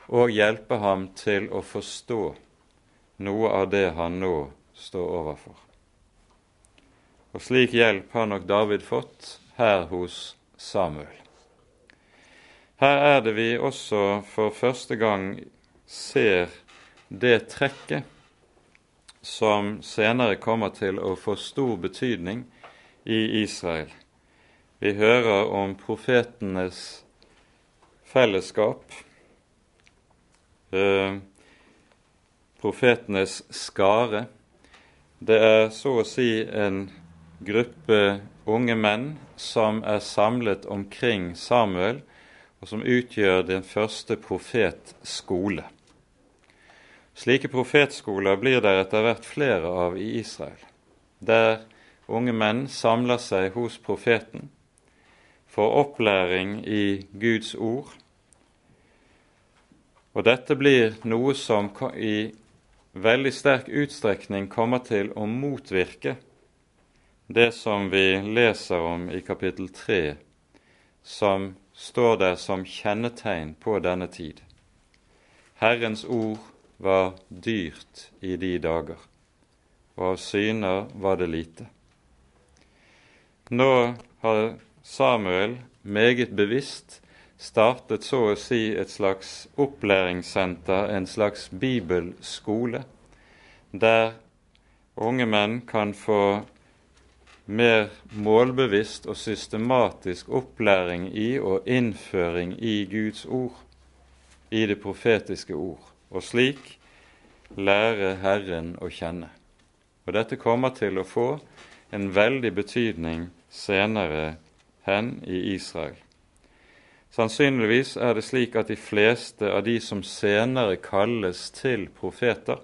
og hjelpe ham til å forstå noe av det han nå står overfor. Og slik hjelp har nok David fått her hos Samuel. Her er det vi også for første gang ser det trekket som senere kommer til å få stor betydning i Israel. Vi hører om profetenes fellesskap, eh, profetenes skare. Det er så å si en gruppe unge menn som er samlet omkring Samuel, og som utgjør den første profetskole. Slike profetskoler blir det etter hvert flere av i Israel, der unge menn samler seg hos profeten, får opplæring i Guds ord. Og dette blir noe som i veldig sterk utstrekning kommer til å motvirke det som vi leser om i kapittel 3, som står der som kjennetegn på denne tid. Herrens ord var dyrt i de dager, og av syner var det lite. Nå har Samuel meget bevisst startet så å si et slags opplæringssenter, en slags bibelskole, der unge menn kan få mer målbevisst og systematisk opplæring i og innføring i Guds ord, i det profetiske ord, og slik lære Herren å kjenne. Og dette kommer til å få en veldig betydning senere hen i Israel. Sannsynligvis er det slik at de fleste av de som senere kalles til profeter,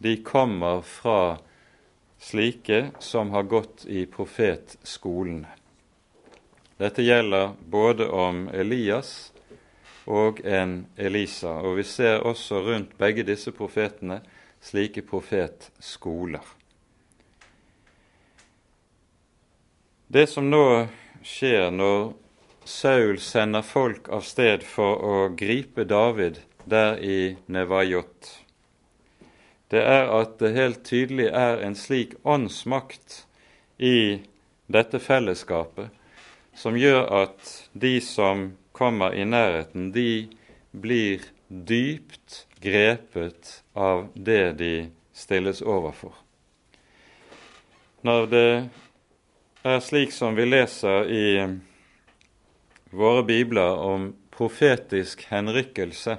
de kommer fra slike som har gått i profetskolene. Dette gjelder både om Elias og en Elisa, og vi ser også rundt begge disse profetene slike profetskoler. Det som nå skjer når Saul sender folk av sted for å gripe David der i Nevajot, det er at det helt tydelig er en slik åndsmakt i dette fellesskapet som gjør at de som kommer i nærheten, de blir dypt grepet av det de stilles overfor. Når det er slik som vi leser i våre bibler om profetisk henrykkelse,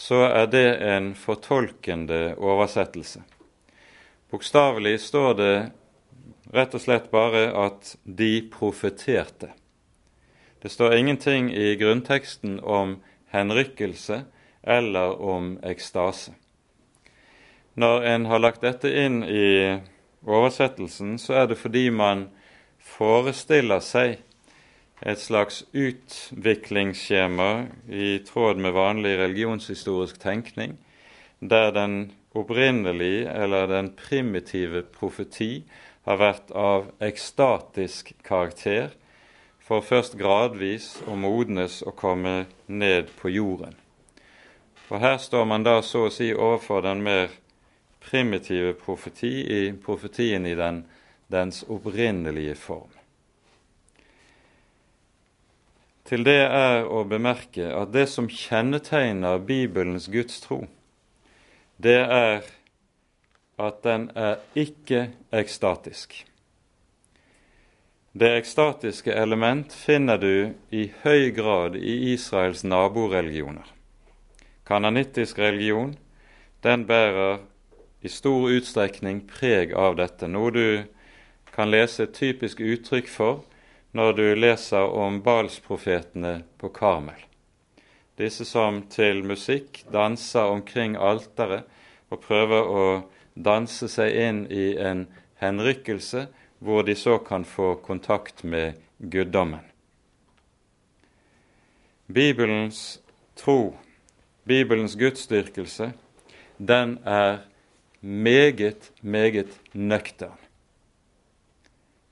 så er det en fortolkende oversettelse. Bokstavelig står det rett og slett bare at de profeterte. Det står ingenting i grunnteksten om henrykkelse eller om ekstase. Når en har lagt dette inn i oversettelsen, så er det fordi man forestiller seg et slags utviklingsskjema i tråd med vanlig religionshistorisk tenkning, der den opprinnelige eller den primitive profeti har vært av ekstatisk karakter, for først gradvis å modnes og komme ned på jorden. Og Her står man da så å si overfor den mer primitive profeti i profetien i den, dens opprinnelige form. Til det er å bemerke at det som kjennetegner Bibelens gudstro, det er at den er ikke ekstatisk. Det ekstatiske element finner du i høy grad i Israels naboreligioner. Kananittisk religion den bærer i stor utstrekning preg av dette, noe du kan lese et typisk uttrykk for når du leser om Balsprofetene på Karmel. Disse som til musikk danser omkring alteret og prøver å danse seg inn i en henrykkelse hvor de så kan få kontakt med guddommen. Bibelens tro, Bibelens gudsdyrkelse, den er meget, meget nøktern.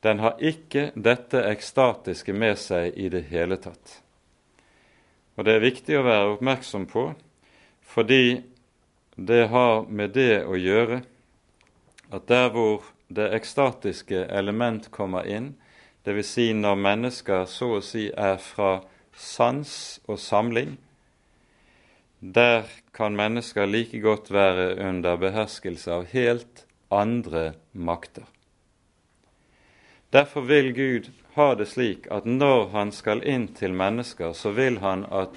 Den har ikke dette ekstatiske med seg i det hele tatt. Og det er viktig å være oppmerksom på, fordi det har med det å gjøre at der hvor det ekstatiske element kommer inn, dvs. Si når mennesker så å si er fra sans og samling, der kan mennesker like godt være under beherskelse av helt andre makter. Derfor vil Gud ha det slik at når han skal inn til mennesker, så vil han at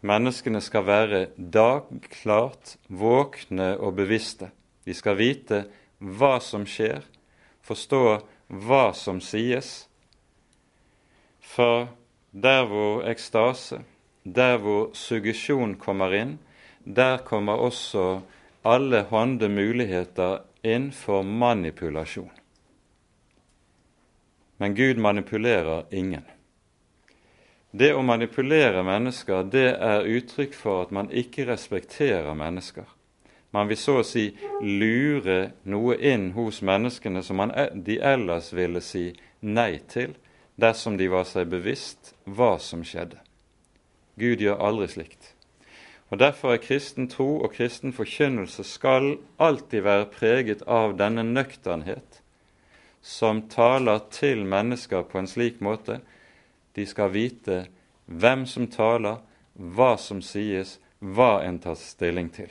menneskene skal være dagklart våkne og bevisste. De skal vite hva som skjer, forstå hva som sies. For der hvor ekstase, der hvor suggesjon kommer inn, der kommer også alle hånde muligheter inn for manipulasjon. Men Gud manipulerer ingen. Det å manipulere mennesker, det er uttrykk for at man ikke respekterer mennesker. Man vil så å si lure noe inn hos menneskene som man, e, de ellers ville si nei til, dersom de var seg bevisst hva som skjedde. Gud gjør aldri slikt. Og Derfor er kristen tro og kristen forkynnelse skal alltid være preget av denne nøkternhet, som taler til mennesker på en slik måte de skal vite hvem som taler, hva som sies, hva en tar stilling til.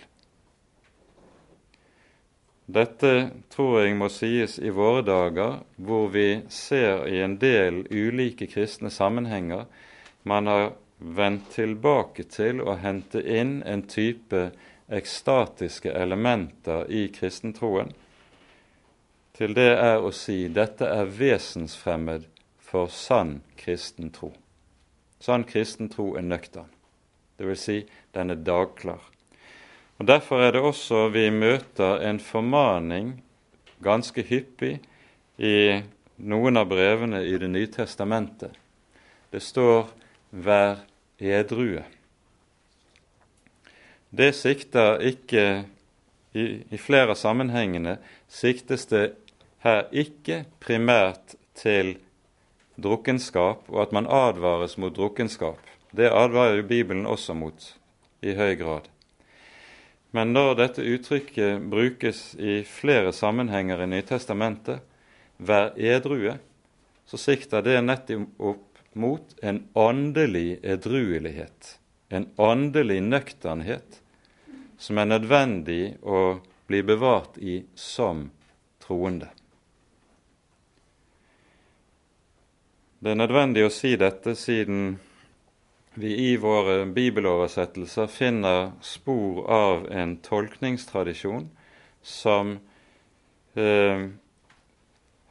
Dette tror jeg må sies i våre dager, hvor vi ser i en del ulike kristne sammenhenger man har vendt tilbake til å hente inn en type ekstatiske elementer i kristentroen. Til det er å si dette er vesensfremmed for sann kristen tro. Sann kristen tro er nøktern, dvs. Si, den er dagklar. Og Derfor er det også vi møter en formaning ganske hyppig i noen av brevene i Det nye testamentet. Det står 'vær edrue'. Det sikter ikke i, I flere av sammenhengene siktes det her ikke primært til drukkenskap, og at man advares mot drukkenskap. Det advarer jo Bibelen også mot i høy grad. Men når dette uttrykket brukes i flere sammenhenger i Nytestamentet, vær edrue, så sikter det nettopp mot en åndelig edruelighet, en åndelig nøkternhet, som er nødvendig å bli bevart i som troende. Det er nødvendig å si dette siden vi i våre bibeloversettelser finner spor av en tolkningstradisjon som eh,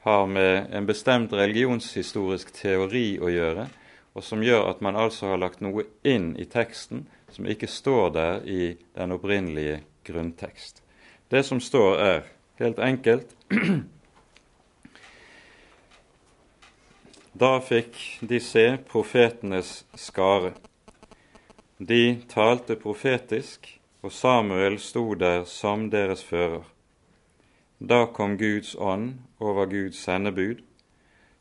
har med en bestemt religionshistorisk teori å gjøre, og som gjør at man altså har lagt noe inn i teksten som ikke står der i den opprinnelige grunntekst. Det som står, er helt enkelt Da fikk de se profetenes skare. De talte profetisk, og Samuel sto der som deres fører. Da kom Guds ånd over Guds sendebud,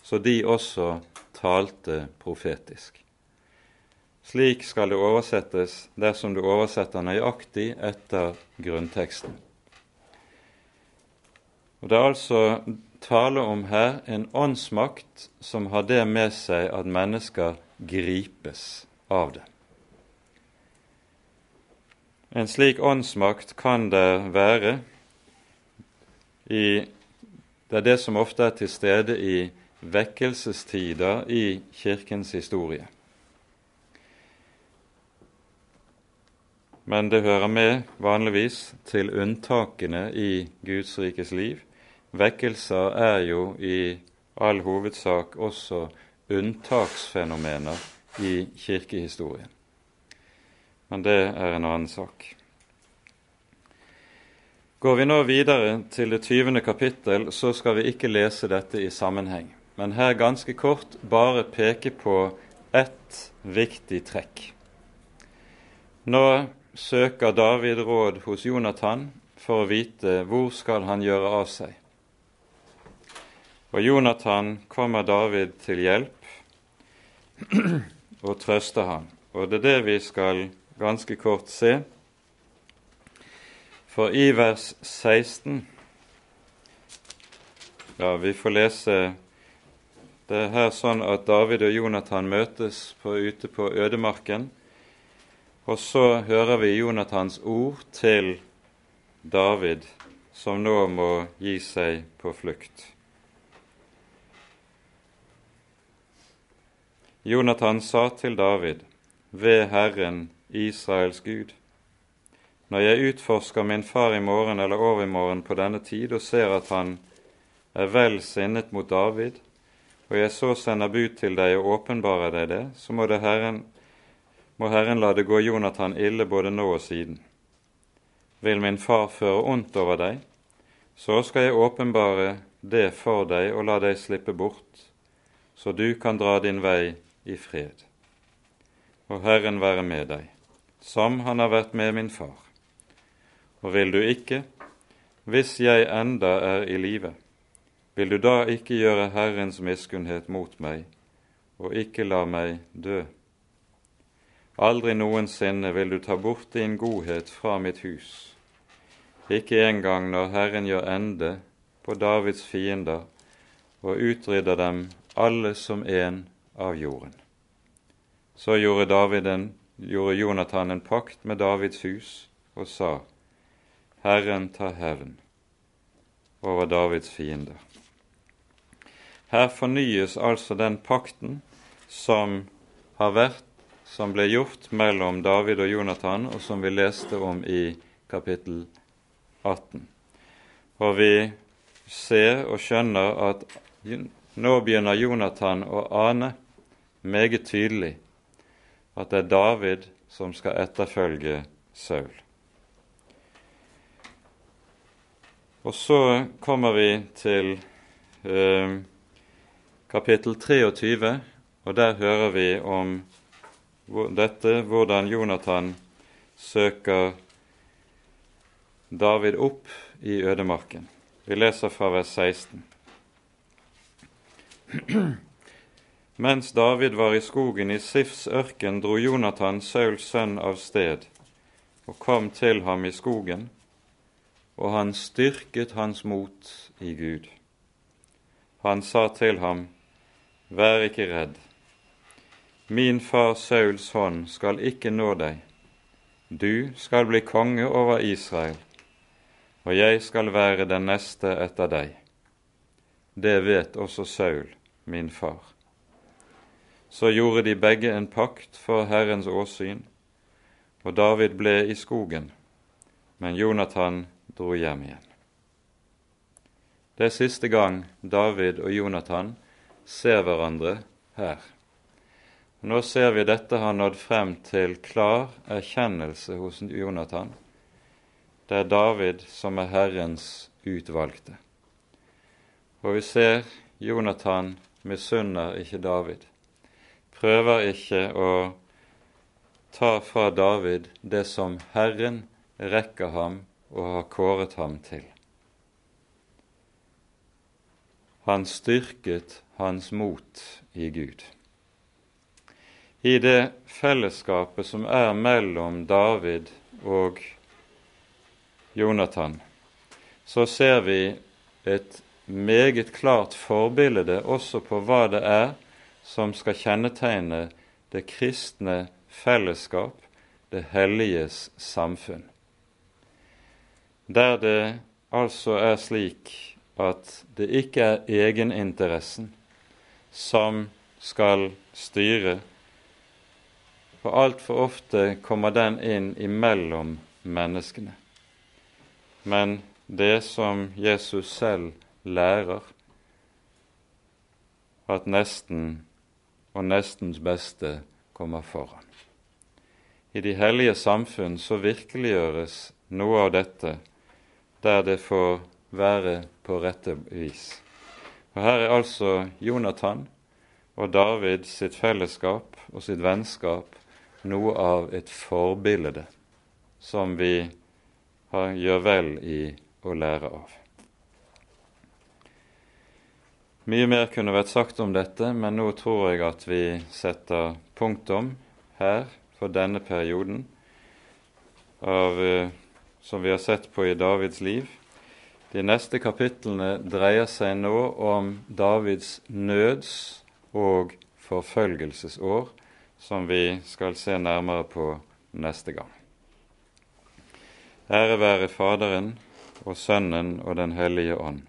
så de også talte profetisk. Slik skal det oversettes dersom du oversetter nøyaktig etter grunnteksten. Og Det er altså tale om her en åndsmakt som har det med seg at mennesker gripes av det. En slik åndsmakt kan det være i Det er det som ofte er til stede i vekkelsestider i Kirkens historie. Men det hører med vanligvis til unntakene i Guds rikes liv Vekkelser er jo i all hovedsak også unntaksfenomener i kirkehistorien. Men det er en annen sak. Går vi nå videre til det 20. kapittel, så skal vi ikke lese dette i sammenheng, men her ganske kort bare peke på ett viktig trekk. Nå søker David råd hos Jonathan for å vite hvor skal han gjøre av seg. Og Jonathan kommer David til hjelp og trøster ham. Og det er det vi skal ganske kort se. For i vers 16 Ja, vi får lese Det er her sånn at David og Jonathan møtes på, ute på ødemarken. Og så hører vi Jonathans ord til David, som nå må gi seg på flukt. Jonathan sa til David, ved Herren, Israels Gud. Når jeg utforsker min far i morgen eller overmorgen på denne tid og ser at han er vel sinnet mot David, og jeg så sender bud til deg og åpenbarer deg det, så må, det Herren, må Herren la det gå Jonathan ille både nå og siden. Vil min far føre ondt over deg, så skal jeg åpenbare det for deg og la deg slippe bort, så du kan dra din vei i fred. Og Herren være med deg, som han har vært med min far. Og vil du ikke, hvis jeg enda er i live, vil du da ikke gjøre Herrens miskunnhet mot meg, og ikke la meg dø? Aldri noensinne vil du ta bort din godhet fra mitt hus, ikke engang når Herren gjør ende på Davids fiender og utrydder dem alle som en av jorden. Så gjorde, en, gjorde Jonathan en pakt med Davids hus og sa:" Herren tar hevn over Davids fiender. Her fornyes altså den pakten som har vært, som ble gjort mellom David og Jonathan, og som vi leste om i kapittel 18. Og vi ser og skjønner at nå begynner Jonathan å ane meget tydelig at det er David som skal etterfølge Saul. Og så kommer vi til eh, kapittel 23, og der hører vi om dette, hvordan Jonathan søker David opp i ødemarken. Vi leser fra vers 16. Mens David var i skogen i Sifs ørken, dro Jonathan, Sauls sønn, av sted og kom til ham i skogen, og han styrket hans mot i Gud. Han sa til ham, Vær ikke redd. Min far Sauls hånd skal ikke nå deg. Du skal bli konge over Israel, og jeg skal være den neste etter deg. Det vet også Saul, min far. Så gjorde de begge en pakt for Herrens åsyn, og David ble i skogen, men Jonathan dro hjem igjen. Det er siste gang David og Jonathan ser hverandre her. Nå ser vi dette har nådd frem til klar erkjennelse hos Jonathan. Det er David som er Herrens utvalgte. Og vi ser Jonathan misunner ikke David prøver ikke å ta fra David det som Herren rekker ham og har kåret ham til. Han styrket hans mot i Gud. I det fellesskapet som er mellom David og Jonathan, så ser vi et meget klart forbilde også på hva det er som skal kjennetegne det kristne fellesskap, det helliges samfunn. Der det altså er slik at det ikke er egeninteressen som skal styre, for altfor ofte kommer den inn imellom menneskene. Men det som Jesus selv lærer, at nesten og nestens beste kommer foran. I de hellige samfunn så virkeliggjøres noe av dette der det får være på rette vis. Og Her er altså Jonathan og David sitt fellesskap og sitt vennskap noe av et forbilde som vi gjør vel i å lære av. Mye mer kunne vært sagt om dette, men nå tror jeg at vi setter punktum her for denne perioden av, eh, som vi har sett på i Davids liv. De neste kapitlene dreier seg nå om Davids nøds- og forfølgelsesår, som vi skal se nærmere på neste gang. Ære være Faderen og Sønnen og Den hellige ånd,